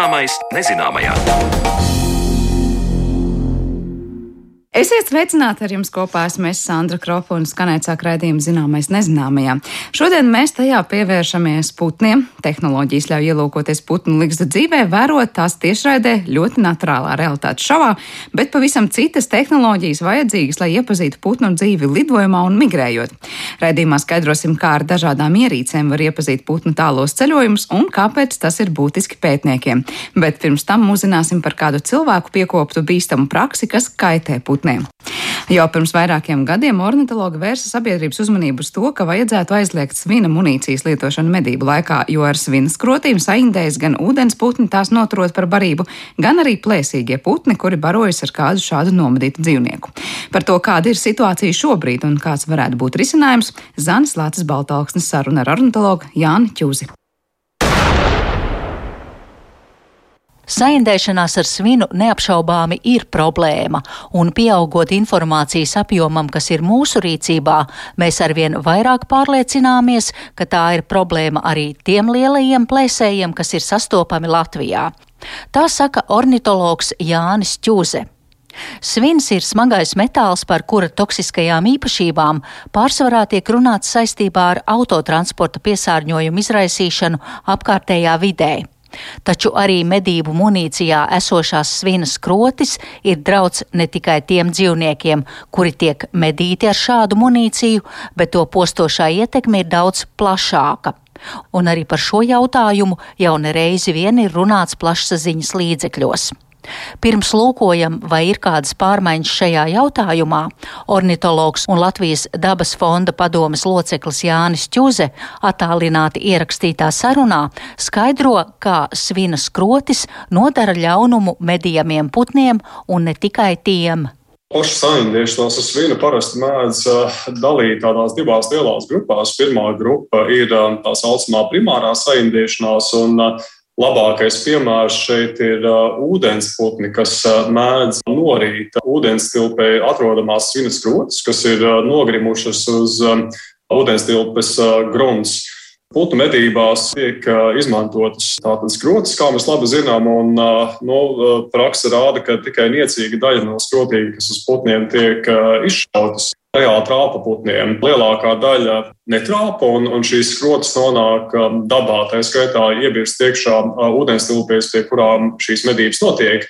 Zināmais nezināmajā. Esiet sveicināti ar jums kopā. Esmu es Sandra Kropa un skanēt sāk raidījumu zināmais nezināmajā. Šodien mēs tajā pievēršamies putniem. Tehnoloģijas ļauj ielūkoties putnu likstu dzīvē, vērot tās tiešraidē ļoti naturālā realitātes šovā, bet pavisam citas tehnoloģijas vajadzīgas, lai iepazītu putnu dzīvi lidojumā un migrējot. Raidījumā skaidrosim, kā ar dažādām ierīcēm var iepazīt putnu tālos ceļojumus un kāpēc tas ir būtiski pētniekiem. Bet pirms tam uzzināsim par kādu cilvēku piekoptu bīstamu praksi, kas kaitē putnu putniem. Jau pirms vairākiem gadiem ornitologi vērsa sabiedrības uzmanību uz to, ka vajadzētu aizliegt svina munīcijas lietošanu medību laikā, jo ar svina skrotīm saindējas gan ūdens putni tās noturot par barību, gan arī plēsīgie putni, kuri barojas ar kādu šādu nomedītu dzīvnieku. Par to, kāda ir situācija šobrīd un kāds varētu būt risinājums, Zanis Lācis Baltāksnes saruna ar ornitologu Jāni Čuzi. Saindēšanās ar svinu neapšaubāmi ir problēma, un pieaugot informācijas apjomam, kas ir mūsu rīcībā, mēs arvien vairāk pārliecināmies, ka tā ir problēma arī tiem lielajiem plēsējiem, kas ir sastopami Latvijā. Tā saka ornitologs Jānis Čūze. Svins ir smagais metāls, par kura toksiskajām īpašībām pārsvarā tiek runāts saistībā ar autotransporta piesārņojumu izraisīšanu apkārtējā vidē. Taču arī medību munīcijā esošās svinas krotis ir drauds ne tikai tiem dzīvniekiem, kuri tiek medīti ar šādu munīciju, bet to postošā ietekme ir daudz plašāka. Un arī par šo jautājumu jau nereizi vien ir runāts plašsaziņas līdzekļos. Pirms lūkojam, vai ir kādas pārmaiņas šajā jautājumā, ornitologs un Latvijas dabas fonda padomes loceklis Jānis Čuze attālināti ierakstītā sarunā skaidro, kā svina skrotis nodara ļaunumu medījamiem putniem un ne tikai tiem. Pašu saindēšanos ar svinu parasti mēdz dalīt tādās divās lielās grupās. Pirmā grupa ir tā saucamā primārā saindēšanās, un Labākais piemērs šeit ir uh, ūdensputni, kas uh, mēdz norīt ūdenstilpē atrodamās svinas krotas, kas ir uh, nogrimušas uz um, ūdenstilpes grunts. Putnu medībās tiek izmantotas tādas skrotas, kā mēs labi zinām, un no, nu, praksa rāda, ka tikai niecīga daļa no skrotīm, kas uz putniem tiek izšautas, reāli trāpa putniem. Lielākā daļa netrāpa, un, un šīs skrotas nonāk um, dabā. Tā skaitā iebirst iekšā uh, ūdenstilpēs, pie kurām šīs medības notiek.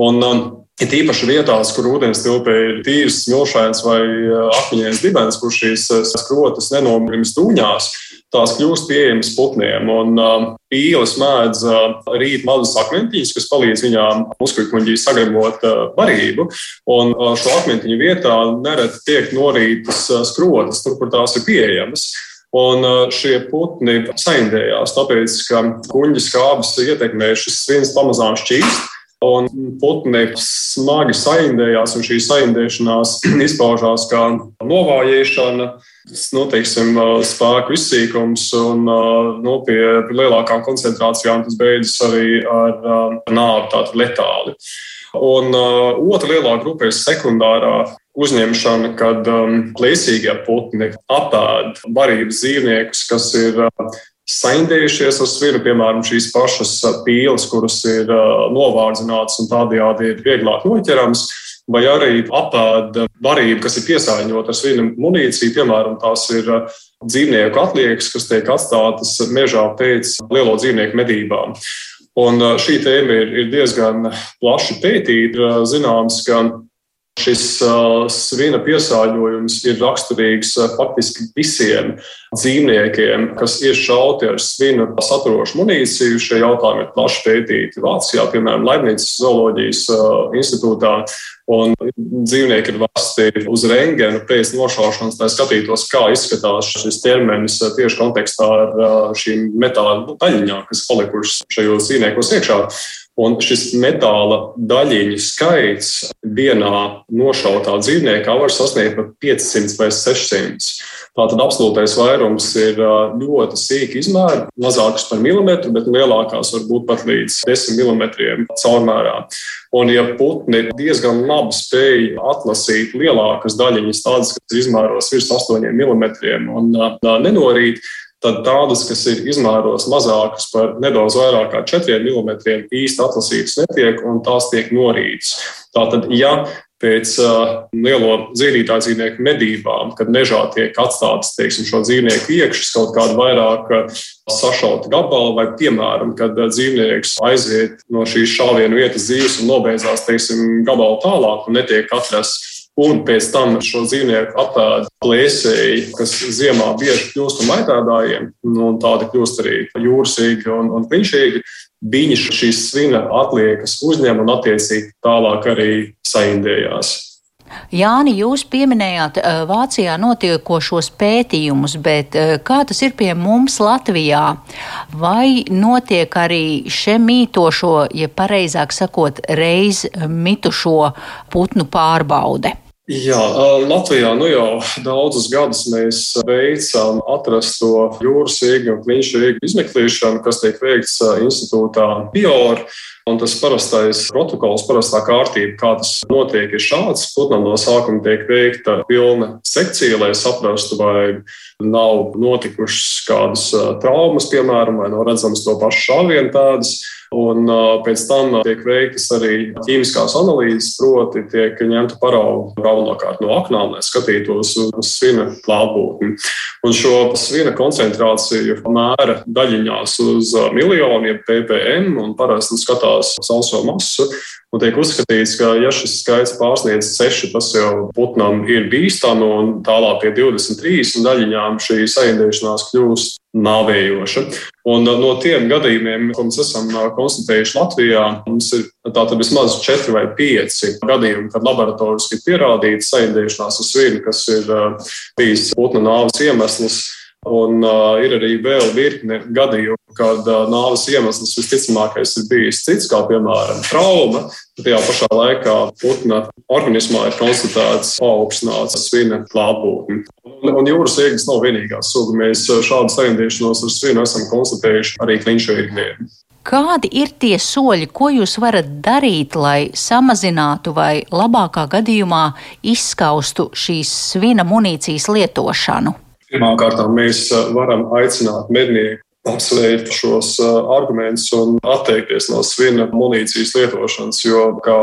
Un, um, Ir īpaši vietās, kur ūdens tilpē ir tīrs, smilšains vai uh, akmeņains dibens, kur šīs uh, skrotas nenomrimst dūņās tās kļūst pieejamas putniem. Un uh, pīles mēdz uh, rīt mazus akmentiņus, kas palīdz viņām muskuļkuņģī sagremot uh, barību. Un uh, šo akmentiņu vietā nereti tiek norītas uh, skrotas, tur, kur tās ir pieejamas. Un uh, šie putni saindējās, tāpēc, ka kuģis skābes ietekmē šis viens pamazām šķīst. Un putni smagi saindējās, un šī saindēšanās izpaužās kā novājēšana, nu, teiksim, spēku izsīkums, un nu, pie lielākām koncentrācijām tas beidzas arī ar nāvi, tātad letāli. Un uh, otra lielā grupa ir sekundārā uzņemšana, kad um, plēsīgie putni apēd barības dzīvniekus, kas ir uh, saindējušies ar svinu, piemēram, šīs pašas pīles, kuras ir novārdzinātas un tādējādi ir vieglāk noķeramas. Vai arī apēda barība, kas ir piesārņota ar svinu munīciju, piemēram, tās ir dzīvnieku atliekas, kas tiek atstātas mežā pēc lielo dzīvnieku medībām. Un šī tēma ir, ir diezgan plaši pētīta. Zināms, ka Šis uh, svina piesārņojums ir raksturīgs uh, faktiski visiem dzīvniekiem, kas ir šauti ar svinu saturošu munīciju. Šie jautājumi ir plaši pētīti Vācijā, piemēram, Leibnices zooloģijas uh, institūtā. Un dzīvnieki ir vesti uz rengēnu pēc nošaušanas, lai skatītos, kā izskatās šis ķermenis tieši kontekstā ar šīm metāla daļiņām, kas palikušas šajos dzīvniekos iekšā. Un šis metāla daļiņu skaits vienā nošautā dzīvniekā var sasniegt pat 500 vai 600. Tātad absolūtais vairums ir ļoti sīki izmēri, mazākas par milimetru, bet lielākās var būt pat līdz 10 mm caurmērā. Un, ja putni diezgan labi spēj atlasīt lielākas daļiņas, tādas, kas ir izmēros virs 8 mm un nenorīt, tad tādas, kas ir izmēros mazākas par nedaudz vairāk kā 4 mm, īsti atlasītas netiek un tās tiek norītas. Tātad, ja pēc uh, lielo dzīvītāju dzīvnieku medībām, kad mežā tiek atstātas teiksim, šo dzīvnieku iekšas kaut kāda vairāk sašauta gabala, vai, piemēram, kad dzīvnieks aiziet no šīs šāvienu vietas dzīves un nobeidzās teiksim, gabalu tālāk un netiek atrasts. Un pēc tam šo dzīvnieku apēda plēsēji, kas ziemā bieži kļūst par maitādājiem, nu, un tādi kļūst arī jūrasīgi un, un klinšīgi viņi šīs svina atliekas uzņem un attiecīgi tālāk arī saindējās. Jāni, jūs pieminējāt uh, Vācijā notiekošos pētījumus, bet uh, kā tas ir pie mums Latvijā? Vai notiek arī še mītošo, ja pareizāk sakot, reiz mitušo putnu pārbaude? Jā, Latvijā nu jau daudzus gadus mēs veicam atrasto jūras iegu un kliņšu iegu izmeklēšanu, kas tiek veikts institūtā Bior. Un tas parastais protokols, parastā kārtība, kā tas notiek, ir šāds. Putnam no sākuma tiek veikta pilna sekcija, lai saprastu, vai nav notikušas kādas traumas, piemēram, vai nav redzams to pašu šāvienu tādas. Un pēc tam tiek veiktas arī ķīmiskās analīzes, proti, tiek ņemta parauga galvenokārt no aknām, lai skatītos uz svina klātbūtni. Un šo svina koncentrāciju mēra daļiņās uz miljoniem ppm un parasti skatās sauso masu. Un tiek uzskatīts, ka, ja šis skaits pārsniedz 6, tas jau putnam ir bīstami, un tālāk pie 23 daļiņām šī saindēšanās kļūst nāvējoša. Un uh, no tiem gadījumiem, ko mēs esam uh, konstatējuši Latvijā, mums ir tātad vismaz 4 vai 5 gadījumi, kad laboratoriski ir pierādīta saindēšanās uz vīnu, kas ir uh, bijis putna nāves iemesls. Un uh, ir arī vēl virkne gadījumu, kad uh, nāves iemesls visticamākais ir bijis cits, kā piemēram trauma. Tajā pašā laikā putna organismā ir konstatēts paaugstināts svina klātbūtne. Un, un jūras iegas nav vienīgā suga. Mēs šādu saindīšanos ar svinu esam konstatējuši arī klinšu iegniem. Kādi ir tie soļi, ko jūs varat darīt, lai samazinātu vai labākā gadījumā izskaustu šīs svina munīcijas lietošanu? Pirmkārt, mēs uh, varam aicināt mednieku apsvērt šos uh, argumentus un atteikties no svina munīcijas lietošanas. Jo, kā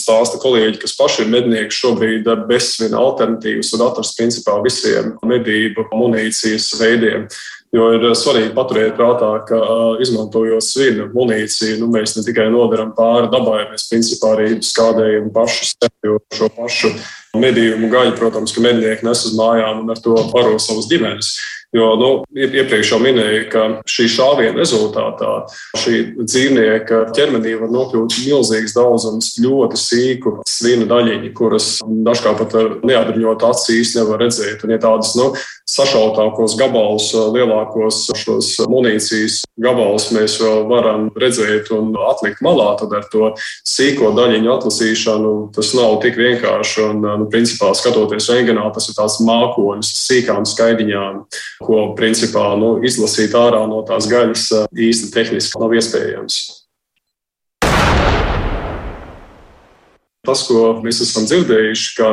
stāsta kolēģi, kas paši ir mednieki, šobrīd bez svina alternatīvas var atrast principā visiem medību munīcijas veidiem. Jo ir svarīgi paturēt prātā, ka izmantojot svinu munīciju, nu, mēs ne tikai nodaram pāri dabai, mēs principā arī skādējam pašu sevi, šo pašu medījumu gaļu, protams, ka mednieki nes uz mājām un ar to baro savus ģimenes. Jo nu, iepriekš jau minēju, ka šī šāviena rezultātā šī dzīvnieka ķermenī var nokļūt milzīgs daudzums ļoti sīku svina daļiņu, kuras dažkārt pat ar neapbruņotu aci īsti nevar redzēt. Un, ja tādas nu, sašautākos gabalus, lielākos šos munīcijas gabalus mēs vēl varam redzēt un atlikt malā, tad ar to sīko daļiņu atlasīšanu tas nav tik vienkārši. Un, nu, principā, skatoties rengenā, tas ir tāds mākonis, sīkām skaidiņām ko principā nu, izlasīt ārā no tās gaļas īsti tehniski nav iespējams. Tas, ko mēs esam dzirdējuši, ka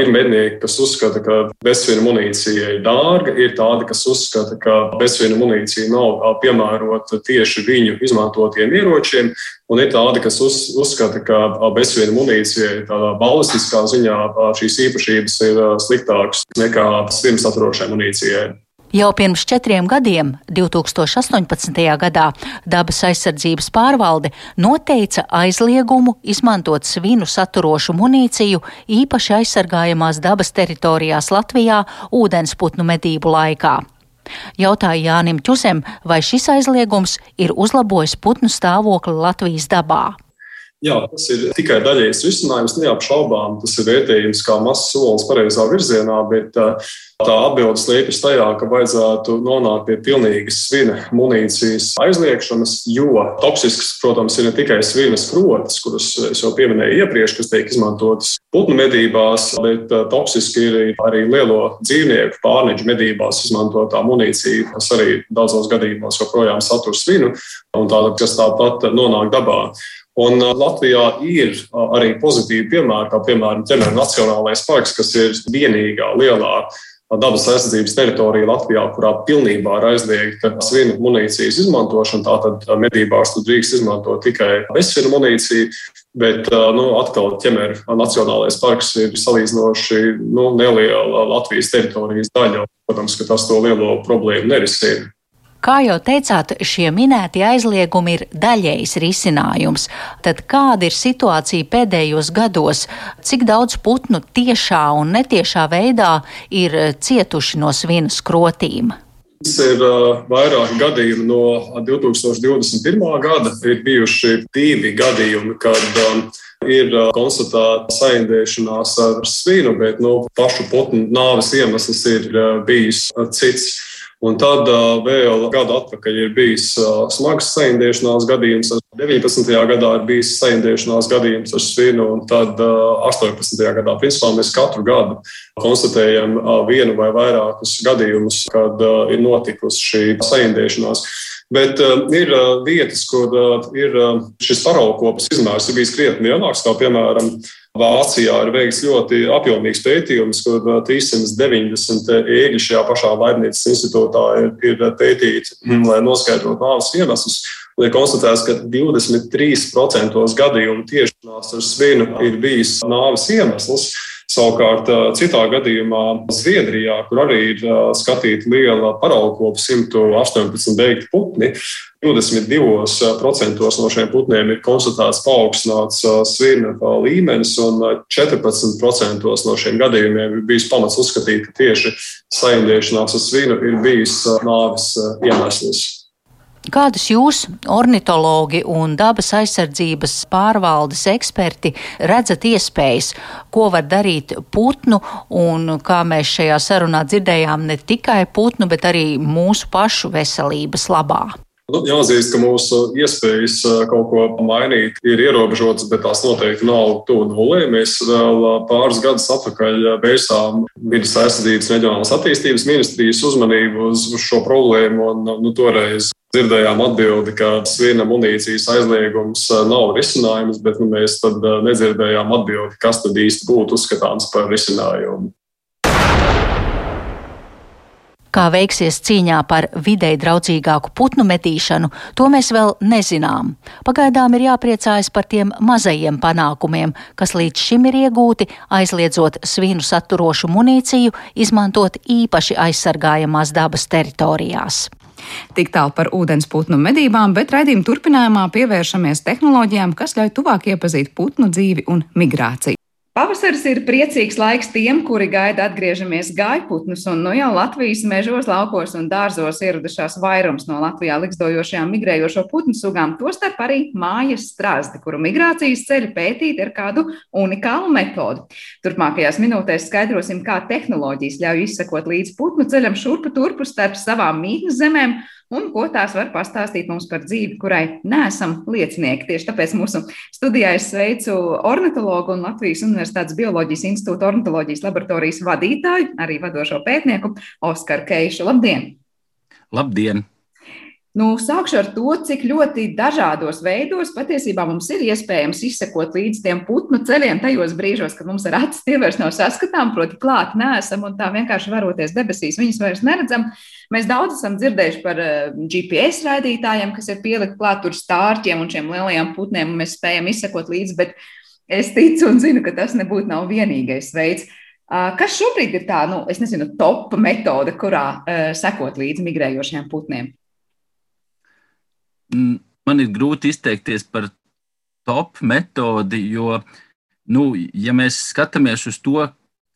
ir mednieki, kas uzskata, ka bezsvina munīcija ir dārga, ir tādi, kas uzskata, ka bezsvina munīcija nav piemērota tieši viņu izmantotiem ieročiem, un ir tādi, kas uz, uzskata, ka bezsvina munīcija tādā balistiskā ziņā šīs īpašības ir sliktākas nekā svinas atrošai munīcijai. Jau pirms četriem gadiem, 2018. gadā, dabas aizsardzības pārvalde noteica aizliegumu izmantot svinu saturošu munīciju īpaši aizsargājamās dabas teritorijās Latvijā ūdensputnu medību laikā. Jautāja Jānim Čusem, vai šis aizliegums ir uzlabojis putnu stāvokli Latvijas dabā. Jā, tas ir tikai daļējs risinājums, neapšaubām. Tas ir vērtējums kā mazs solis pareizā virzienā, bet tā atbilde slēpjas tajā, ka vajadzētu nonākt pie pilnīgas svina munīcijas aizliegšanas, jo toksisks, protams, ir ne tikai svina skrotas, kuras es jau pieminēju iepriekš, kas tiek izmantotas putnu medībās, bet toksiski ir arī lielo dzīvnieku pārneģu medībās izmantotā munīcija, kas arī daudzos gadījumos joprojām satur svinu, un tāda, kas tāpat nonāk dabā. Un uh, Latvijā ir uh, arī pozitīvi piemēri, kā piemēram ķemēra Nacionālais parks, kas ir vienīgā lielā dabas aizsardzības teritorija Latvijā, kurā pilnībā ir aizliegta svinu munīcijas izmantošana. Tātad medībās tu drīkst izmantot tikai bezsvinu munīciju. Bet nu, atkal ķemeru Nacionālais parks ir salīdzinoši nu, neliela Latvijas teritorijas daļa. Protams, ka tas to lielo problēmu nerisina. Kā jau teicāt, šie minētie aizliegumi ir daļējs risinājums. Tad kāda ir situācija pēdējos gados? Cik daudz putnu tiešā un netiešā veidā ir cietuši no svina skrotīm? Tas ir vairāki gadījumi no 2021. gada. Ir bijuši divi gadījumi, kad ir konstatēta saindēšanās ar svinu, bet nu, pašu putnu nāves iemesls ir bijis cits. Un tad vēl gadu atpakaļ ir bijis smags saindēšanās gadījums. 19. gadā ir bijis saindēšanās gadījums ar svinu, un tad uh, 18. gadā principā mēs katru gadu konstatējam vienu vai vairākus gadījumus, kad ir notikusi šī saindēšanās. Bet uh, ir uh, vietas, kur uh, ir uh, šis paraugkopes izmērs ir bijis krietni lielāks, kā piemēram Vācijā ir veikts ļoti apjomīgs pētījums, kur 390 ēgļi šajā pašā Laimnīcas institūtā ir, ir pētīti, mm, lai noskaidrotu nāves iemeslus. Ir konstatēts, ka 23% gadījumu tiešanās ar svinu ir bijis nāves iemesls. Savukārt, citā gadījumā Zviedrijā, kur arī ir skatīta liela paraugkopa, 118 beigti putni, 22% no šiem putniem ir konstatēts paaugstināts svina līmenis, un 14% no šiem gadījumiem ir bijis pamats uzskatīt, ka tieši saindēšanās ar svinu ir bijis nāves iemesls. Kādus jūs, ornitologi un dabas aizsardzības pārvaldes eksperti, redzat iespējas, ko var darīt putnu, un kā mēs šajā sarunā dzirdējām, ne tikai putnu, bet arī mūsu pašu veselības labā? Nu, jāatzīst, ka mūsu iespējas kaut ko mainīt ir ierobežotas, bet tās noteikti nav tuvu nulē. Mēs vēl pāris gadus atpakaļ vērsām vidas aizsardzības reģionālās attīstības ministrijas uzmanību uz, šo problēmu. Un, nu, toreiz dzirdējām atbildi, ka svina munīcijas aizliegums nav risinājums, bet nu, mēs nedzirdējām atbildi, kas tad īsti būtu uzskatāms par risinājumu. Kā veiksies cīņā par videi draudzīgāku putnu metīšanu, to mēs vēl nezinām. Pagaidām ir jāpriecājas par tiem mazajiem panākumiem, kas līdz šim ir iegūti, aizliedzot svinu saturošu munīciju, izmantot īpaši aizsargājamās dabas teritorijās. Tik tālu par ūdens putnu medībām, bet raidījuma turpinājumā pievēršamies tehnoloģijām, kas ļauj tuvāk iepazīt putnu dzīvi un migrāciju. Pavasaris ir priecīgs laiks tiem, kuri gaida atgriežamies gaiputnus, un nu jau Latvijas mežos, laukos un dārzos ieradušās vairums no Latvijā likstojošajām migrējošo putnu sugām, tostarp arī mājas strāzdi, kuru migrācijas ceļu pētīt ar kādu unikālu metodu. Turpmākajās minūtēs skaidrosim, kā tehnoloģijas ļauj izsekot līdz putnu ceļam šurpu turpu starp savām mītnes zemēm un ko tās var pastāstīt mums par dzīvi, kurai neesam liecinieki. Tieši tāpēc mūsu studijā es sveicu ornitologu un Latvijas Universitātes Bioloģijas institūta ornitoloģijas laboratorijas vadītāju, arī vadošo pētnieku Oskaru Keišu. Labdien! Labdien! Nu, sākšu ar to, cik ļoti dažādos veidos patiesībā mums ir iespējams izsekot līdz tiem putnu ceļiem tajos brīžos, kad mums ar acis tie vairs nav saskatām, proti, klāt nesam un tā vienkārši varoties debesīs, viņas vairs neredzam. Mēs daudz esam dzirdējuši par eh, GPS raidītājiem, kas ir pielikt klāt tur stārķiem un šiem lielajiem putniem, un mēs spējam izsekot līdzi, bet es ticu un zinu, ka tas nebūtu nav vienīgais veids. Kas šobrīd ir tā, nu, es nezinu, top metode, kurā uh, sekot līdzi migrējošiem putniem? Man ir grūti izteikties par top metodi, jo, nu, ja mēs skatāmies uz to,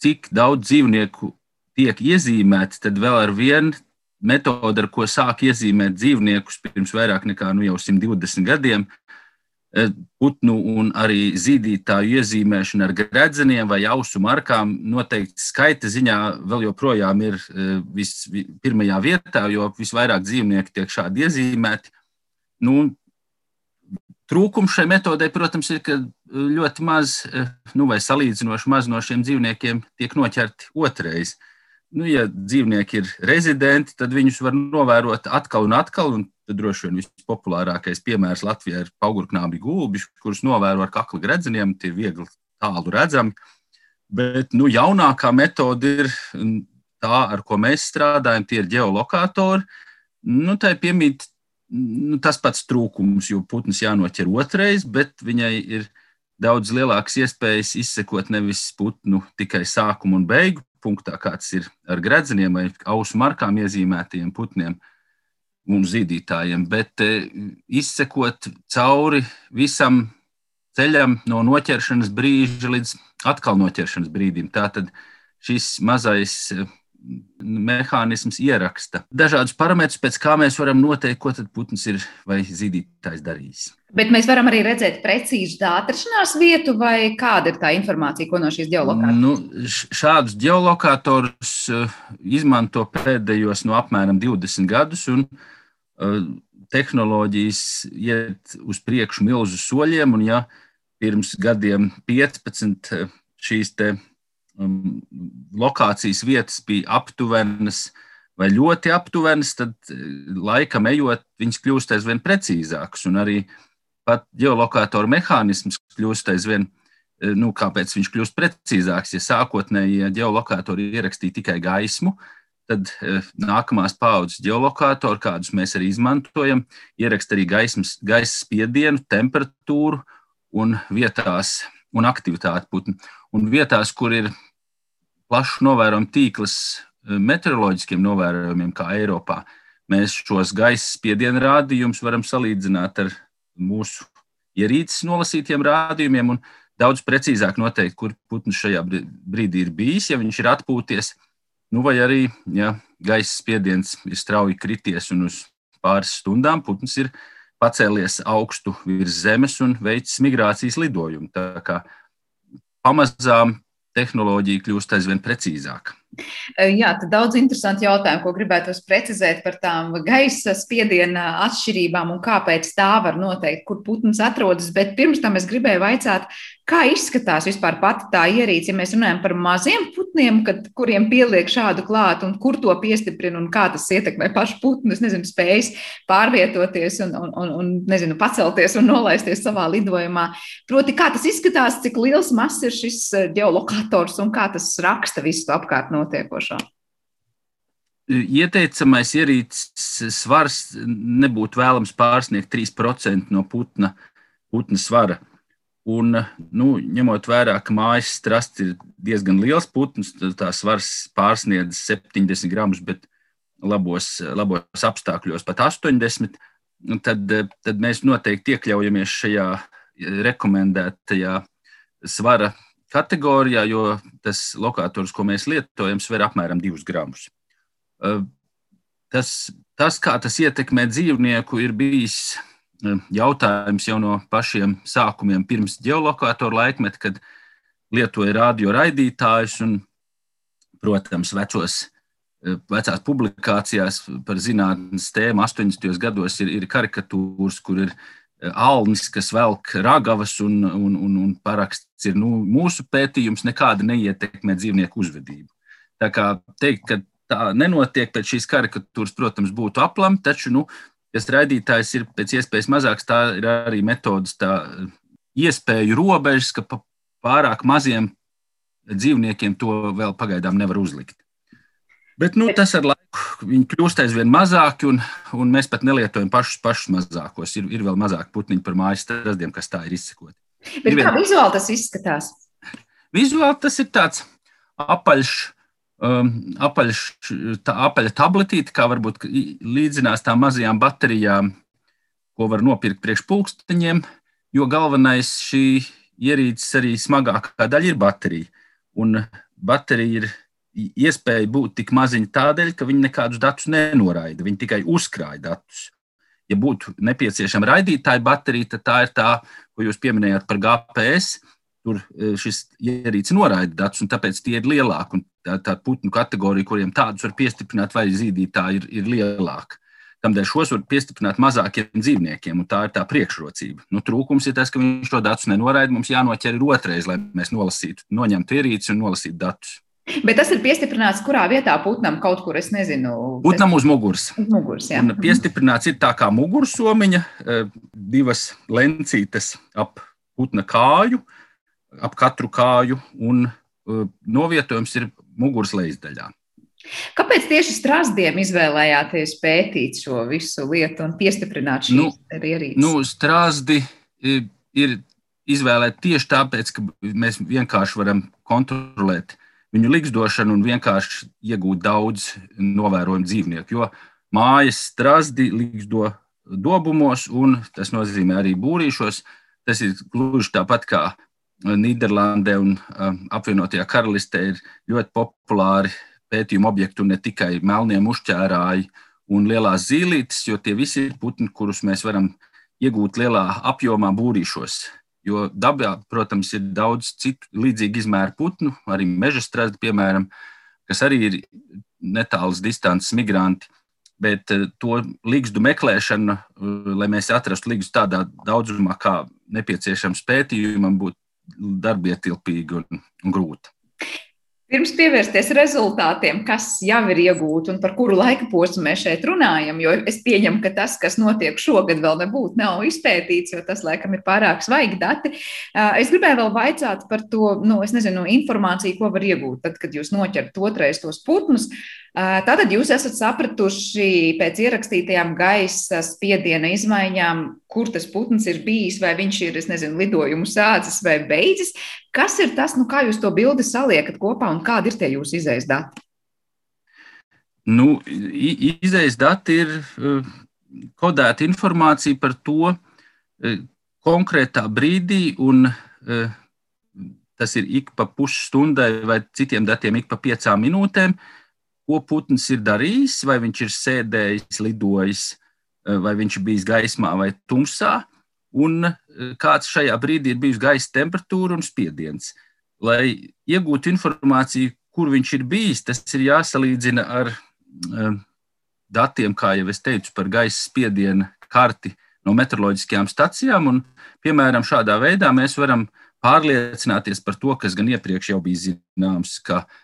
cik daudz dzīvnieku tiek iezīmēti, tad vēl ar vienu metodi, ar ko sāk iezīmēt dzīvniekus pirms vairāk nekā nu, 120 gadiem, e, putnu un arī zīdītāju iezīmēšana ar gredzeniem vai ausu markām noteikti skaita ziņā vēl joprojām ir e, vis, pirmajā vietā, jo visvairāk dzīvnieku tiek šādi iezīmēti. Nu, Trūkums šai metodei, protams, ir, ka ļoti maz, nu, vai salīdzinoši maz no šiem dzīvniekiem tiek noķerti otrreiz. Nu, ja dzīvnieki ir rezidenti, tad viņus var novērot atkal un atkal. Un tad droši vien vispopulārākais piemērs Latvijā ir augurknābi gulbi, kurus novēro ar kakla gredzeniem. Tie ir viegli tālu redzami. Bet nu, jaunākā metode ir tā, ar ko mēs strādājam, tie ir geolokatori. Nu, tā ir piemīt nu, tas pats trūkums, jo putns jānoķer otrais, bet viņai ir daudz lielākas iespējas izsekot nevis putnu tikai sākumu un beigu punktā, kāds ir ar gredzeniem vai ausu markām iezīmētajiem putniem un zīdītājiem, bet izsekot cauri visam ceļam no noķeršanas brīža līdz atkal noķeršanas brīdim. Tātad šis mazais mehānisms ieraksta dažādus parametrus, pēc kā mēs varam noteikt, ko tad putns ir vai zīdītājs darījis. Bet mēs varam arī redzēt precīzi tā atrašanās vietu, vai kāda ir tā informācija, ko no šīs geolokācijas? Nu, šādus geolokatorus uh, izmanto pēdējos no apmēram 20 gadus, un uh, tehnoloģijas iet uz priekšu milzu soļiem, un ja pirms gadiem 15 uh, šīs te um, lokācijas vietas bija aptuvenas vai ļoti aptuvenas, tad eh, laikam ejot, viņas kļūst aizvien precīzākas. Un arī pat geolokātoru mehānisms kļūst aizvien, eh, nu, kāpēc viņš kļūst precīzāks. Ja sākotnēji ja geolokātori ierakstīja tikai gaismu, tad eh, nākamās paudzes geolokātori, kādus mēs arī izmantojam, ieraksta arī gaismas, gaisa spiedienu, temperatūru un vietās un aktivitāti putnu. Un vietās, kur ir plašs novērojumu tīkls eh, meteoroloģiskiem novērojumiem, kā Eiropā, mēs šos gaisa spiedienu rādījumus varam salīdzināt ar mūsu ierīces nolasītiem rādījumiem un daudz precīzāk noteikt, kur putns šajā brīdī ir bijis, ja viņš ir atpūties. Nu, vai arī, ja gaisa spiediens ir strauji krities un uz pāris stundām putns ir pacēlies augstu virs zemes un veicis migrācijas lidojumu. Tā kā pamazām tehnoloģija kļūst aizvien precīzāka. Jā, tad daudz interesanti jautājumi, ko gribētu precizēt par tām gaisa spiediena atšķirībām un kāpēc tā var noteikt, kur putns atrodas. Bet pirms tam es gribēju vaicāt, kā izskatās vispār pati tā ierīce, ja mēs runājam par maziem putniem, kad, kuriem pieliek šādu klātu un kur to piestiprina un kā tas ietekmē pašu putnu, es nezinu, spējas pārvietoties un, un, un, un nezinu, pacelties un nolaisties savā lidojumā. Proti, kā tas izskatās, cik liels mazs ir šis geolokators un kā tas raksta visu apkārt no notiekošā? Ieteicamais ierīces svars nebūtu vēlams pārsniegt 3% no putna, putna svara. Un, nu, ņemot vērā, ka mājas strasts ir diezgan liels putns, tā svars pārsniedz 70 gramus, bet labos, labos apstākļos pat 80, tad, tad mēs noteikti iekļaujamies šajā rekomendētajā svara kategorijā, jo tas lokators, ko mēs lietojam, sver apmēram 2 gramus. Tas, tas, kā tas ietekmē dzīvnieku, ir bijis jautājums jau no pašiem sākumiem, pirms geolokātora laikmeta, kad lietoja radioraidītājus un, protams, vecos, vecās publikācijās par zinātnes tēmu 80. gados ir, ir karikatūras, kur ir Alnis, kas velk ragavas un, un, un, un paraksts ir nu, mūsu pētījums, nekāda neietekmē dzīvnieku uzvedību. Tā kā teikt, ka tā nenotiek pēc šīs karikatūras, protams, būtu aplam, taču, nu, tas raidītājs ir pēc iespējas mazāks, tā ir arī metodas, tā iespēju robežas, ka pārāk maziem dzīvniekiem to vēl pagaidām nevar uzlikt. Bet nu, tas ar laiku kļūst aizvien mazāki, un, un mēs pat nelietojam pašus, pašus mazākos. Ir, ir vēl mazāk putniņu par mājas strazdiem, kas tā ir izsekoti. Bet ir kā vien... vizuāli tas izskatās? Vizuāli tas ir tāds apaļš, um, apaļš tā, apaļa tabletīte, kā varbūt līdzinās tām mazajām baterijām, ko var nopirkt priekš pulksteņiem, jo galvenais šī ierīces arī smagākā daļa ir baterija. Un baterija ir iespēja būt tik maziņa tādēļ, ka viņi nekādus datus nenoraida, viņi tikai uzkrāja datus. Ja būtu nepieciešama raidītāja baterija, tad tā ir tā, ko jūs pieminējāt par GPS. Tur e, šis ierīce noraida datus, un tāpēc tie ir lielāki. Tā, tā putnu kategorija, kuriem tādus var piestiprināt, vai zīdītāji ir, ir lielāka. Tādēļ šos var piestiprināt mazākiem dzīvniekiem, un tā ir tā priekšrocība. Nu, trūkums ir tas, ka viņš to datus nenoraida. Mums jānoķer ir otrais, lai mēs nolasītu, noņemtu ierīci un nolasītu datus. Bet tas ir piestiprināts kurā vietā putnam kaut kur, es nezinu. Putnam uz muguras. Uz muguras jā. Un piestiprināts ir tā kā mugursomiņa, e, divas lencītes ap putna kāju, ap katru kāju, un e, novietojums ir muguras lejasdaļā. Kāpēc tieši strāzdiem izvēlējāties pētīt šo visu lietu un piestiprināt šīs nu, ierīces? Nu, strāzdi ir izvēlēti tieši tāpēc, ka mēs vienkārši varam kontrolēt viņu likstošanu un vienkārši iegūt daudz novērojumu dzīvnieku. Jo mājas strāzdi liksto dobumos, un tas nozīmē arī būrīšos. Tas ir gluži tāpat kā Nīderlandē un apvienotajā karalistē ir ļoti populāri pētījumu objektu ne tikai melnie mušķērāji un lielās zīlītes, jo tie visi ir putni, kurus mēs varam iegūt lielā apjomā būrīšos. Jo dabā, protams, ir daudz citu līdzīgu izmēru putnu, arī meža strādi, piemēram, kas arī ir netālas distances migranti. Bet eh, to līgstu meklēšana, eh, lai mēs atrastu līgstu tādā daudzumā, kā nepieciešams pētījumam, būtu darbietilpīga un, un grūta. Pirms pievērsties rezultātiem, kas jau ir iegūti un par kuru laika posmu mēs šeit runājam, jo es pieņemu, ka tas, kas notiek šogad, vēl nebūtu nav izpētīts, jo tas laikam ir pārāk svaigi dati. Es gribēju vēl vaicāt par to, nu, nezinu, informāciju, ko var iegūt tad, kad jūs noķerat otrais tos putnus. Tātad jūs esat sapratuši pēc ierakstītajām gaisa spiediena izmaiņām, kur tas putns ir bijis, vai viņš ir, es nezinu, lidojumu sācis vai beidzis. Kas ir tas, nu kā jūs to bildi saliekat kopā un kādi ir tie jūsu izējas dati? Nu, izējas dati ir kodēta informācija par to konkrētā brīdī, un tas ir ik pa pusstundai vai citiem datiem ik pa piecām minūtēm. Uh, ko putns ir darījis, vai viņš ir sēdējis, lidojis, eh, vai viņš ir bijis gaismā vai tumsā, un eh, kāds šajā brīdī ir bijis gaisa temperatūra un spiediens. Lai iegūtu informāciju, kur viņš ir bijis, tas ir jāsalīdzina ar uh, datiem, kā jau es teicu, par gaisa spiediena karti no meteoroloģiskajām stacijām. Un, piemēram, šādā veidā mēs varam pārliecināties par to, kas gan iepriekš jau bija zināms, ka uh,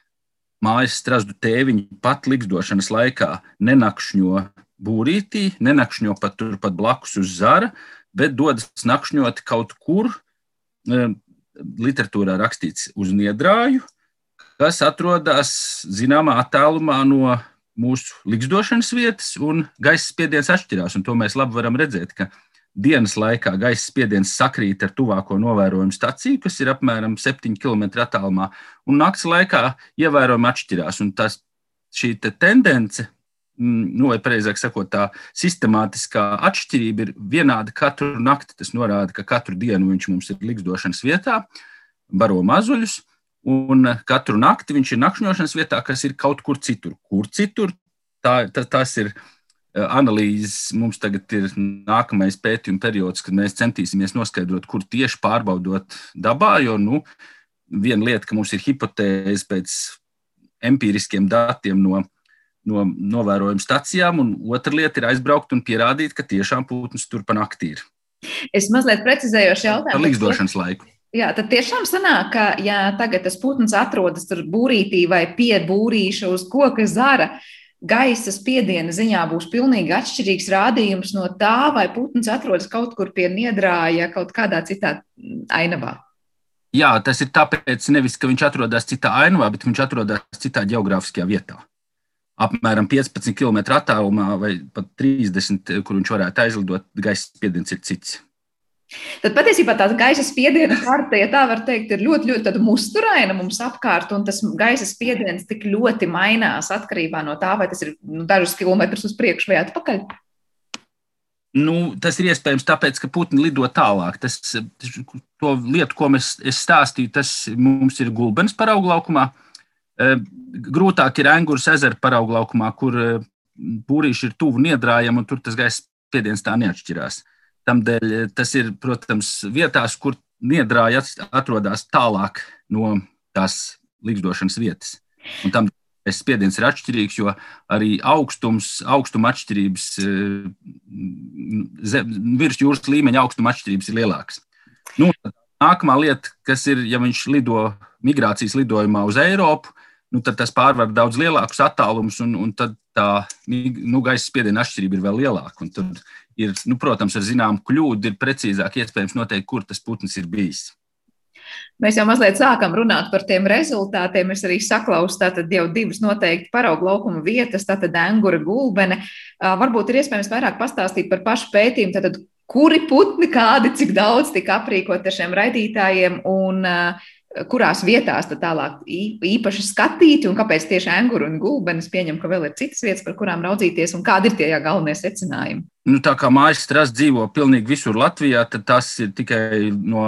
mājas strazdu tēviņi pat likdošanas laikā nenakšņo būrītī, nenakšņo pat turpat blakus uz zara, bet dodas nakšņot kaut kur, e, literatūrā rakstīts uz niedrāju, kas atrodas zināmā attālumā no mūsu likdošanas vietas, un gaisa spiediens atšķirās. To mēs labi varam redzēt, ka dienas laikā gaisa spiediens sakrīt ar tuvāko novērojumu staciju, kas ir apmēram 7 km attālumā, un naktas laikā ievērojami atšķirās. Tas, šī te tendence, mm, nu, vai precīzāk sakot, tā sistemātiskā atšķirība ir vienāda katru nakti. Tas norāda, ka katru dienu viņš mums ir likdošanas vietā, baro mazuļus. Un katru nakti viņš ir nakšņošanas vietā, kas ir kaut kur citur. Kur citur? Tā, tā, tas ir uh, analīzes mums tagad ir nākamais pētījuma periods, kad mēs centīsimies noskaidrot, kur tieši pārbaudot dabā. Jo nu, viena lieta, ka mums ir hipotēze pēc empiriskiem datiem no, no novērojuma stacijām, un otra lieta ir aizbraukt un pierādīt, ka tiešām putns tur pa naktī ir. Es mazliet precizējošu jautājumu. Par līdzdošanas laiku. Jā, tad tiešām sanāk, ka, ja tagad tas putns atrodas tur būrītī vai pie būrīša uz koka zara, uh, gaisa spiediena ziņā būs pilnīgi atšķirīgs rādījums no tā, vai putns atrodas kaut kur pie niedrāja, kaut kādā citā ainavā. Jā, tas ir tāpēc, nevis, ka viņš atrodas citā ainavā, bet viņš atrodas citā geogrāfiskajā vietā. Apmēram 15 km attālumā vai pat 30, kur viņš varētu aizlidot, gaisa spiediens ir cits. Tad patiesībā tā gaisa spiediena karte, ja tā var teikt, ir ļoti, ļoti musturaina mums apkārt, un tas gaisa spiediens tik ļoti mainās atkarībā no tā, vai tas ir nu, dažus kilometrus uz priekšu vai atpakaļ. Nu, tas ir iespējams tāpēc, ka putni lido tālāk. Tas, to lietu, ko mēs, es stāstīju, tas mums ir gulbens parauglaukumā. E, grūtāk ir Angūras ezera parauglaukumā, kur būrīši e, ir tuvu niedrājam, un tur tas gaisa spiediens tā neatšķirās. Tamdēļ eh, tas ir, protams, vietās, kur niedrāja atrodas tālāk no tās līgdošanas vietas. Un tam spiediens ir atšķirīgs, jo arī augstums, augstuma atšķirības, eh, virs jūras līmeņa augstuma atšķirības ir lielākas. Nu, nākamā lieta, kas ir, ja viņš lido migrācijas lidojumā uz Eiropu, nu, tad tas pārvar daudz lielākus attālumus, un, un tad tā nu, gaisa spiediena atšķirība ir vēl lielāka. Tad ir, nu, protams, ar zināmu kļūdu ir precīzāk iespējams noteikt, kur tas putns ir bijis. Mēs jau mazliet sākam runāt par tiem rezultātiem. Es arī saklausu tātad jau divas noteikti paraugu laukuma vietas, tātad Angura gulbene. Varbūt ir iespējams vairāk pastāstīt par pašu pētījumu, tātad kuri putni, kādi, cik daudz tika aprīkot ar šiem raidītājiem un uh, kurās vietās tālāk īpaši skatīti un kāpēc tieši anguru un gulbenes pieņem, ka vēl ir citas vietas, par kurām raudzīties un kādi ir tie galvenie secinājumi? Nu, tā kā mājas strāsts dzīvo pilnīgi visur Latvijā, tad tas ir tikai no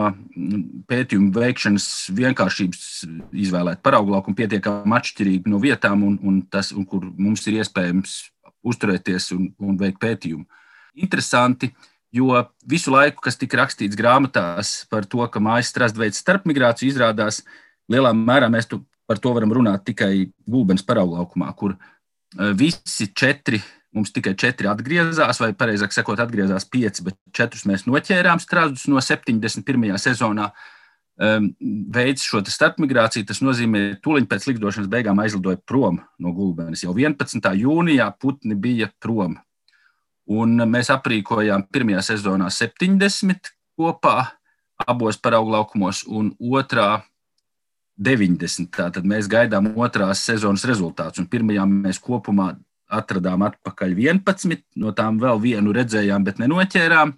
pētījuma veikšanas vienkāršības izvēlēt parauglauku un pietiekami atšķirīgi no vietām, un, un tas, un kur mums ir iespējams uzturēties un, un veikt pētījumu. Interesanti, uh, Jo visu laiku, kas tika rakstīts grāmatās par to, ka mājas strāsts veids starpmigrāciju, izrādās lielā mērā mēs par to varam runāt tikai gulbens parauglaukumā, kur eh, visi četri, mums tikai četri atgriezās, vai pareizāk sakot, atgriezās pieci, bet četrus mēs noķērām strāstus no 71. sezonā. Um, veids šo starpmigrāciju, tas nozīmē, ka tūlīt pēc likdošanas beigām aizlidoja prom no gulbenes. Jau 11. jūnijā putni bija prom Un mēs aprīkojām pirmajā sezonā 70 kopā, abos paraugu laukumos, un otrā 90. Tātad mēs gaidām otrās sezonas rezultātus. Pirmajā mēs kopumā atradām atpakaļ 11, no tām vēl vienu redzējām, bet nenoķērām.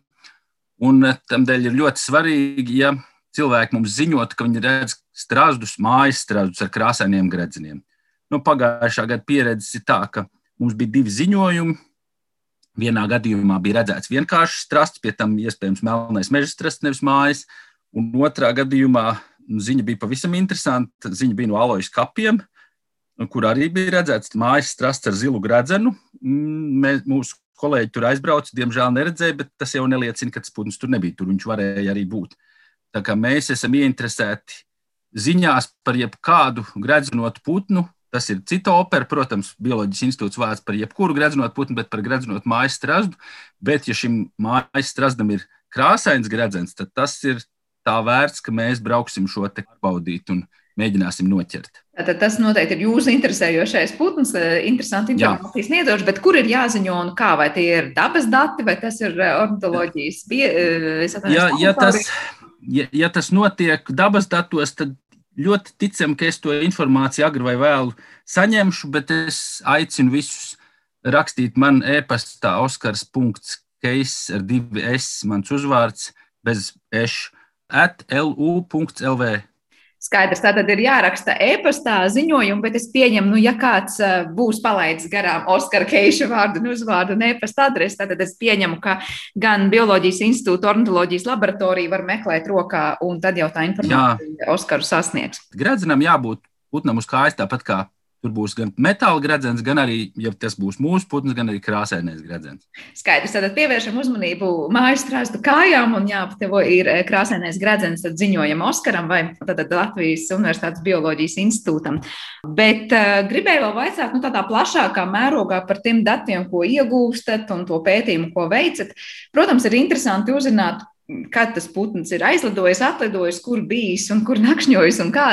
Un tam dēļ ir ļoti svarīgi, ja cilvēki mums ziņot, ka viņi redz strāzdus, mājas strāzdus ar krāsainiem gredzeniem. Nu, pagājušā gada pieredze ir tā, ka mums bija divi ziņojumi Vienā gadījumā bija redzēts vienkāršs strasts, pie tam iespējams melnais meža strasts, nevis mājas. Un otrā gadījumā ziņa bija pavisam interesanta. Ziņa bija no alojas kapiem, kur arī bija redzēts mājas strasts ar zilu gredzenu. Mm, mēs, mūsu kolēģi tur aizbrauca, diemžēl neredzēja, bet tas jau neliecina, ka tas putns tur nebija. Tur viņš varēja arī būt. Tā kā mēs esam ieinteresēti ziņās par jebkādu gredzenotu putnu, Tas ir cita opera, protams, Bioloģijas institūts vārds par jebkuru gredzenot putnu, bet par gredzenot mājas strazdu. Bet, ja šim mājas strazdam ir krāsains gredzens, tad tas ir tā vērts, ka mēs brauksim šo te baudīt un mēģināsim noķert. Tātad tas noteikti ir jūsu interesējošais putns, eh, interesanti informācijas sniedzošs, bet kur ir jāziņo un kā? Vai tie ir dabas dati vai tas ir eh, ornitoloģijas? Eh, ja, ja, tas, ja, ja tas notiek dabas datos, tad ļoti ticam, ka es to informāciju agri vai vēlu saņemšu, bet es aicinu visus rakstīt man e-pastā oskars.keis ar divi S, mans uzvārds bez eš, at lu.lv. Skaidrs, tā tad ir jāraksta e-pastā ziņojumi, bet es pieņemu, nu, ja kāds eh, būs palaidis garām Oskara Keiša vārdu un uzvārdu un e-pasta adresi, tad es pieņemu, ka gan Bioloģijas institūta, ornitoloģijas laboratorija var meklēt rokā, un tad jau tā informācija Oskaru sasniegs. Gredzenam jābūt putnam uz kājas tāpat kā Tur būs gan metāla gredzens, gan arī, ja tas būs mūsu putns, gan arī krāsainais gredzens. Skaidrs, tad pievēršam uzmanību mājas strāstu kājām, un jā, tev ir eh, krāsainais gredzens, tad ziņojam Oskaram vai tad Latvijas Universitātes bioloģijas institūtam. Bet uh, gribēju vēl vaicāt, nu tādā plašākā mērogā par tiem datiem, ko iegūstat un to pētījumu, ko veicat. Protams, ir interesanti uzzināt, kad tas putns ir aizlidojis, atlidojis, kur bijis un kur nakšņojis un kā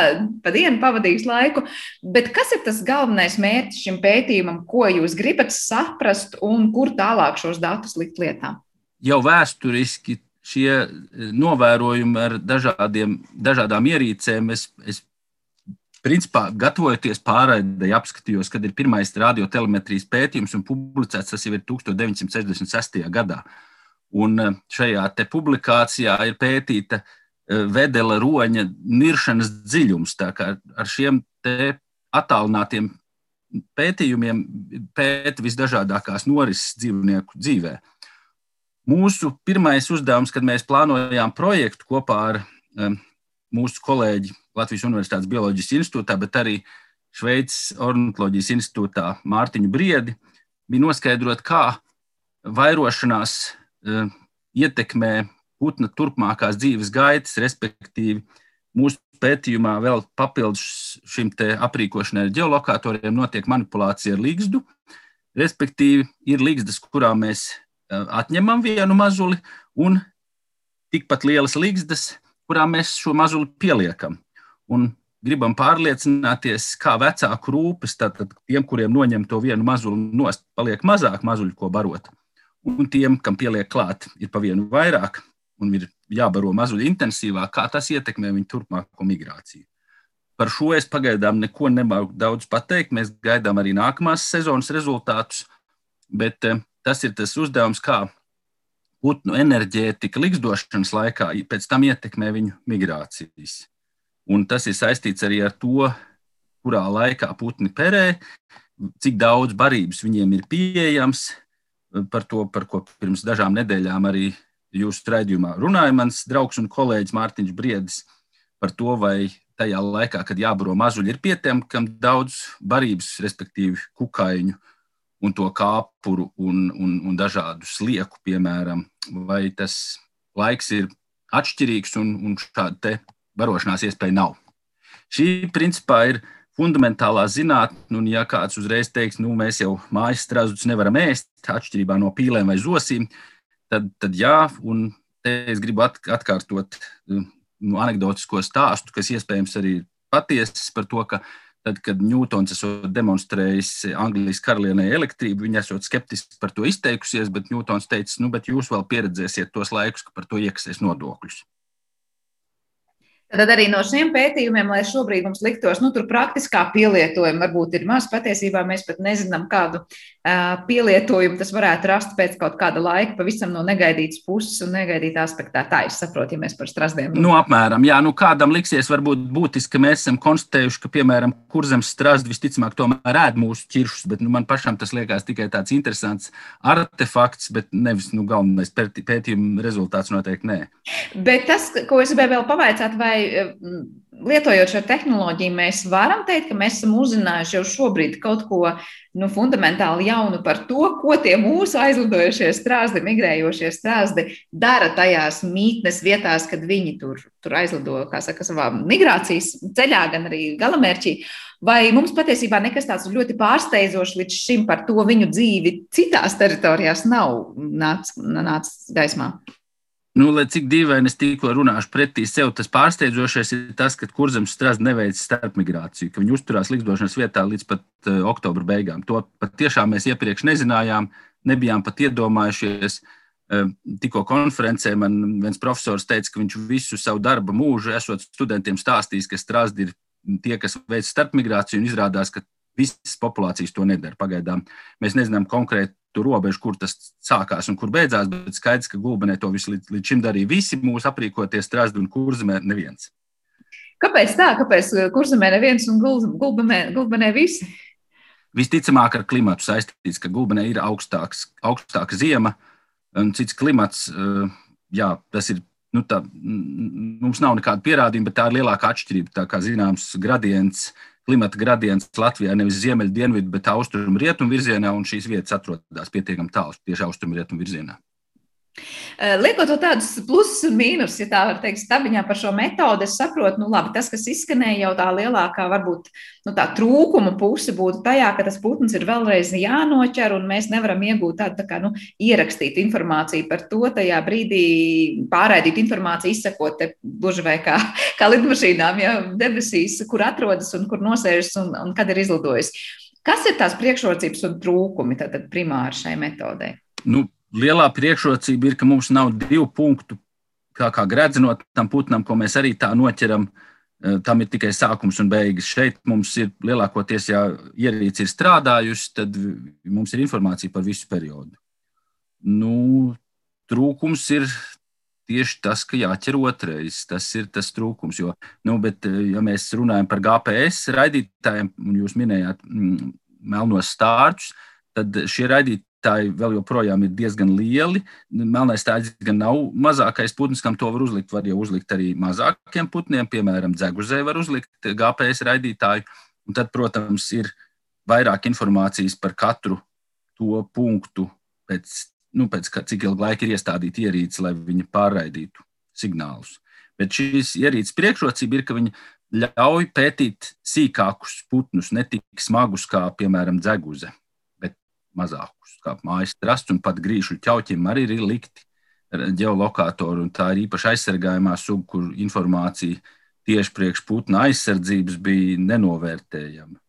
pa dienu pavadījis laiku. Bet kas ir tas galvenais mērķis šim pētījumam, ko jūs gribat saprast un kur tālāk šos datus likt lietā? Jau vēsturiski šie eh, novērojumi ar dažādiem, dažādām ierīcēm, es, es principā gatavojoties pārraidai, apskatījos, kad ir pirmais radiotelemetrijas pētījums un publicēts tas jau ir 1966. gadā. Un eh, šajā publikācijā ir pētīta eh, vedela roņa niršanas dziļums. Ar šiem attālinātiem pētījumiem pēta visdažādākās norises dzīvnieku dzīvē. Mūsu pirmais uzdevums, kad mēs plānojām projektu kopā ar um, mūsu kolēģi Latvijas Universitātes Bioloģijas institūtā, bet arī Šveices ornitoloģijas institūtā Mārtiņu Briedi, bija noskaidrot, kā vairošanās Eh, ietekmē putna turpmākās dzīves gaitas, respektīvi mūsu pētījumā vēl papildus šim aprīkošanai ar geolokatoriem notiek manipulācija ar līgstu. Respektīvi, ir līgstas, kurām mēs eh, atņemam vienu mazuli, un tikpat lielas līgstas, kurām mēs šo mazuli pieliekam. Un gribam pārliecināties, kā vecāku rūpes, tātad tiem, kuriem noņem to vienu mazuli nost, paliek mazāk mazuļu, ko barot un tiem, kam pieliek klāt, ir pa vienu vairāk, un ir jābaro mazuļi intensīvāk, kā tas ietekmē viņu turpmāko migrāciju. Par šo es pagaidām neko nemāku daudz pateikt. Mēs gaidām arī nākamās sezonas rezultātus, bet eh, tas ir tas uzdevums, kā putnu enerģētika likstošanas laikā pēc tam ietekmē viņu migrācijas. Un tas ir saistīts arī ar to, kurā laikā putni perē, cik daudz barības viņiem ir pieejams. Par to, par ko pirms dažām nedēļām arī jūsu raidījumā runāja mans draugs un kolēģis Mārtiņš Briedis par to, vai tajā laikā, kad jābaro mazuļi, ir pietiekami daudz barības, respektīvi kukaiņu un to kāpuru un, un, un dažādu slieku, piemēram, vai tas laiks ir atšķirīgs un, un šāda barošanās iespēja nav. Šī principā ir fundamentālā zinātne, un ja kāds uzreiz teiks, nu, mēs jau mājas strazdus nevaram ēst, atšķirībā no pīlēm vai zosīm, tad, tad jā, un es gribu atkārtot nu, anekdotisko stāstu, kas iespējams arī ir patiesas par to, ka Tad, kad Ņūtons esot demonstrējis Anglijas karalienei elektrību, viņa esot skeptiski par to izteikusies, bet Ņūtons teica, nu, bet jūs vēl pieredzēsiet tos laikus, ka par to iekasēs nodokļus. Tad arī no šiem pētījumiem, lai šobrīd mums liktos, nu, tur praktiskā pielietojuma varbūt ir maz. Patiesībā mēs pat nezinām, kādu uh, pielietojumu tas varētu rast pēc kaut kāda laika, pavisam no negaidītas puses un negaidītā aspektā. Tā es saprotu, ja mēs par strazdiem. Nu, apmēram, jā, nu, kādam liksies varbūt būtiski, ka mēs esam konstatējuši, ka, piemēram, kurzems strazdi visticamāk tomēr ēd mūsu ķiršus, bet nu, man pašam tas liekas tikai tāds interesants artefakts, bet nevis nu, galvenais pētījuma rezultāts noteikti nē. Bet tas, ko es gribēju vēl pavaicāt, vai lietojot šo tehnoloģiju, mēs varam teikt, ka mēs esam uzzinājuši jau šobrīd kaut ko nu, fundamentāli jaunu par to, ko tie mūsu aizlidojušie strāzdi, migrējošie strāzdi dara tajās mītnes vietās, kad viņi tur, tur aizlido, kā saka, savā migrācijas ceļā, gan arī galamērķī. Vai mums patiesībā nekas tāds ļoti pārsteidzošs līdz šim par to viņu dzīvi citās teritorijās nav nācis nāc gaismā? Nu, lai cik dīvaini es tikko runāšu pretī sev, tas pārsteidzošais ir tas, ka kurzems strādā neveic starpmigrāciju, ka viņi uzturās likdošanas vietā līdz pat uh, oktobra beigām. To pat tiešām mēs iepriekš nezinājām, nebijām pat iedomājušies. Uh, tikko konferencē man viens profesors teica, ka viņš visu savu darba mūžu, esot studentiem stāstījis, ka strādi ir tie, kas veic starpmigrāciju, un izrādās, ka visas populācijas to nedara. Pagaidām mēs nezinām konkrēti robežu, kur tas sākās un kur beidzās, bet skaidrs, ka gulbenē to visu līdz, līdz šim darīja visi mūsu aprīkoties strāzdi un kurzemē neviens. Kāpēc tā? Kāpēc kurzemē neviens un gulbenē, gulbenē visi? Visticamāk ar klimatu saistīts, ka gulbenē ir augstāks, augstāka ziema un cits klimats. Eh, jā, tas ir nu, tā, mums nav nekāda pierādījuma, bet tā ir lielākā atšķirība. Tā kā zināms, gradients klimata gradients Latvijā nevis ziemeļu, dienvidu, bet austrumu rietumu virzienā, un šīs vietas atrodas pietiekami tālu tieši austrumu rietumu virzienā. Eh, liekot to tādus plusus un mīnus, ja tā var teikt, stabiņā par šo metodi, es saprotu, nu labi, tas, kas izskanēja, jau tā lielākā varbūt nu, tā trūkuma puse būtu tajā, ka tas putns ir vēlreiz jānoķer, un mēs nevaram iegūt tādu tā kā nu, ierakstīt informāciju par to, tajā brīdī pārraidīt informāciju, izsakot te gluži vai kā, kā lidmašīnām, ja debesīs, kur atrodas un kur nosēžas un, un kad ir izlidojis. Kas ir tās priekšrocības un trūkumi tātad primāri šai metodei? Nu, lielā priekšrocība ir, ka mums nav divu punktu, kā, kā gredzenot tam putnam, ko mēs arī tā noķeram. E, tam ir tikai sākums un beigas. Šeit mums ir lielākoties, ja ierīce ir strādājusi, tad mums ir informācija par visu periodu. Nu, trūkums ir tieši tas, ka jāķer otrais. Tas ir tas trūkums. Jo, nu, bet, e, ja mēs runājam par GPS raidītājiem, un jūs minējāt mm, melnos stārķus, tad šie raidītāji tā vēl joprojām ir diezgan lieli. Melnais stēdzis gan nav mazākais putns, kam to var uzlikt. Var jau uzlikt arī mazākiem putniem, piemēram, dzeguzē var uzlikt GPS raidītāju. Un tad, protams, ir vairāk informācijas par katru to punktu, pēc, nu, pēc cik ilga laika ir iestādīta ierīce, lai viņi pārraidītu signālus. Bet šīs ierīces priekšrocība ir, ka viņi ļauj pētīt sīkākus putnus, ne tik smagus kā, piemēram, dzeguze mazākus, kā mājas trasts un pat grīšu ķauķim arī ir likti ģeolokātori. Tā ir īpaši aizsargājumā suga, kur informācija tieši priekš putna aizsardzības bija nenovērtējama.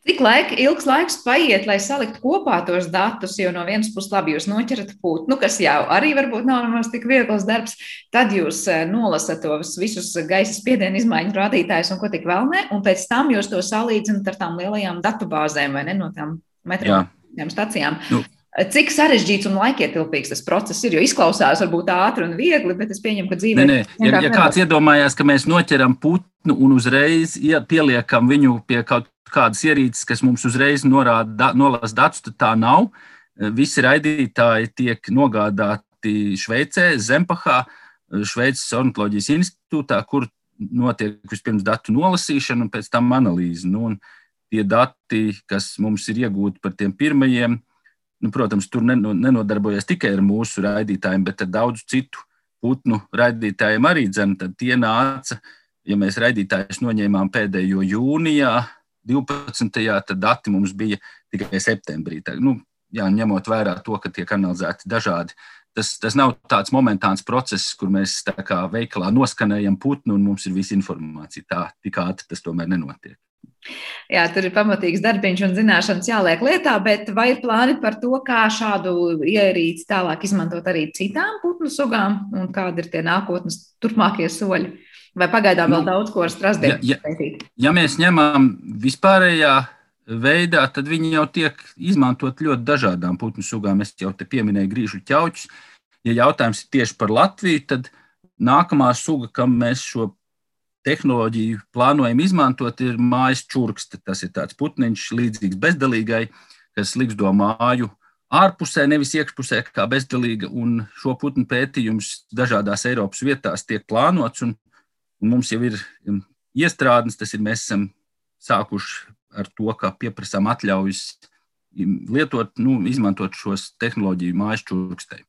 Cik laika, ilgs laiks paiet, lai saliktu kopā tos datus, jo no vienas puses labi jūs noķerat putnu, kas jau arī varbūt nav nemaz tik viegls darbs, tad jūs eh, nolasat tos visus gaisa spiedienu izmaiņu rādītājus un ko tik vēl ne, un pēc tam jūs to salīdzinat ar tām lielajām datubāzēm vai ne no tām meteoroloģiskajām stacijām. Nu. Cik sarežģīts un laikietilpīgs tas process ir? Jo izklausās varbūt ātri un viegli, bet es pieņemu, ka dzīvē. Nē, nē. Ja, ja kāds iedomājās, ka mēs noķeram putnu un uzreiz ja pieliekam viņu pie kaut kādas ierīces, kas mums uzreiz norāda, da, nolasa datus, tad tā nav. Visi raidītāji tiek nogādāti Šveicē, Zempahā, Šveices ornitoloģijas institūtā, kur notiek vispirms datu nolasīšana un pēc tam analīze. Nu, tie dati, kas mums ir iegūti par tiem pirmajiem, nu, protams, tur nenodarbojas tikai ar mūsu raidītājiem, bet ar daudzu citu putnu raidītājiem arī dzem. Tad tie nāca, ja mēs raidītājus noņēmām pēdējo jūnijā, 12. tad dati mums bija tikai septembrī. Tā, nu, jā, ņemot vērā to, ka tiek analizēti dažādi. Tas, tas nav tāds momentāns process, kur mēs kā veikalā noskanējam putnu un mums ir visa informācija. Tā tik ātri tas tomēr nenotiek. Jā, tur ir pamatīgs darbiņš un zināšanas jāliek lietā, bet vai ir plāni par to, kā šādu ierīci tālāk izmantot arī citām putnu sugām un kādi ir tie nākotnes turpmākie soļi? Vai pagaidām nu, vēl daudz ko ar strasdiem ja, ja, ja mēs ņemam vispārējā veidā, tad viņi jau tiek izmantot ļoti dažādām putnu sugām. Es jau te pieminēju grīžu ķauķus. Ja jautājums ir tieši par Latviju, tad nākamā suga, kam mēs šo tehnoloģiju plānojam izmantot, ir mājas čurkste. Tas ir tāds putniņš, līdzīgs bezdalīgai, kas liksto māju ārpusē, nevis iekšpusē, kā bezdalīga. Un šo putnu pētījums dažādās Eiropas vietās tiek plānots. Un Un mums jau ir um, iestrādnes, tas ir mēs esam sākuši ar to, ka pieprasām atļaujas um, lietot, nu, izmantot šos tehnoloģiju mājas čurkstei.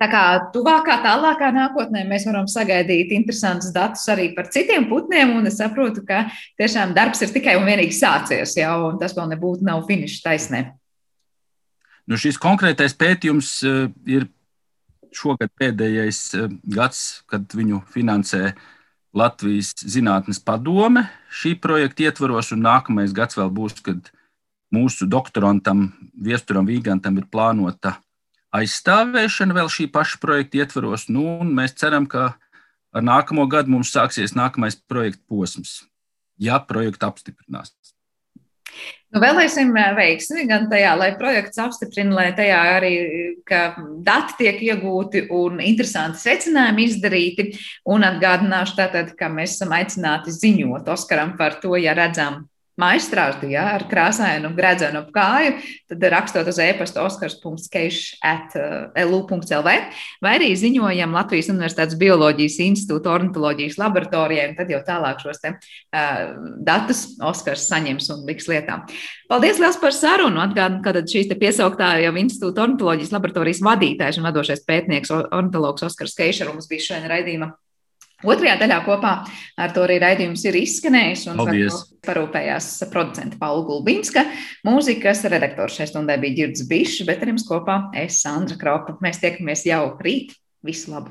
Tā kā tuvākā, tālākā nākotnē mēs varam sagaidīt interesantus datus arī par citiem putniem, un es saprotu, ka tiešām darbs ir tikai un vienīgi sācies jau, un tas vēl nebūtu nav finiša taisnē. Nu, šis konkrētais pētījums uh, ir šogad pēdējais eh, gads, kad viņu finansē Latvijas zinātnes padome šī projekta ietvaros, un nākamais gads vēl būs, kad mūsu doktorantam, Viesturam Vīgantam, ir plānota aizstāvēšana vēl šī paša projekta ietvaros. Nu, mēs ceram, ka ar nākamo gadu mums sāksies nākamais projekta posms, ja projekta apstiprinās. Nu, vēlēsim veiksmi gan tajā, lai projekts apstiprina, lai tajā arī dati tiek iegūti un interesanti secinājumi izdarīti. Un atgādināšu tātad, ka mēs esam aicināti ziņot Oskaram par to, ja redzam maistrāžu, ja, ar krāsainu gredzenu ap kāju, tad rakstot uz e-pasta oskars.keiš.lu.lv vai arī ziņojam Latvijas Universitātes Bioloģijas institūta ornitoloģijas laboratorijai, un tad jau tālāk šos te, uh, datus Oskars saņems un liks lietā. Paldies liels par sarunu. Atgādinu, ka šīs piesauktā jau institūta ornitoloģijas laboratorijas vadītājs un vadošais pētnieks ornitologs Oskars Keišer mums bija šodien raidījuma Otrajā daļā kopā ar to arī raidījums ir izskanējis un parūpējās producenta Paula Gulbinska. Mūzikas redaktors šai stundai bija Girds Bišs, bet ar jums kopā es Sandra Kropa. Mēs tiekamies jau rīt. Visu labu!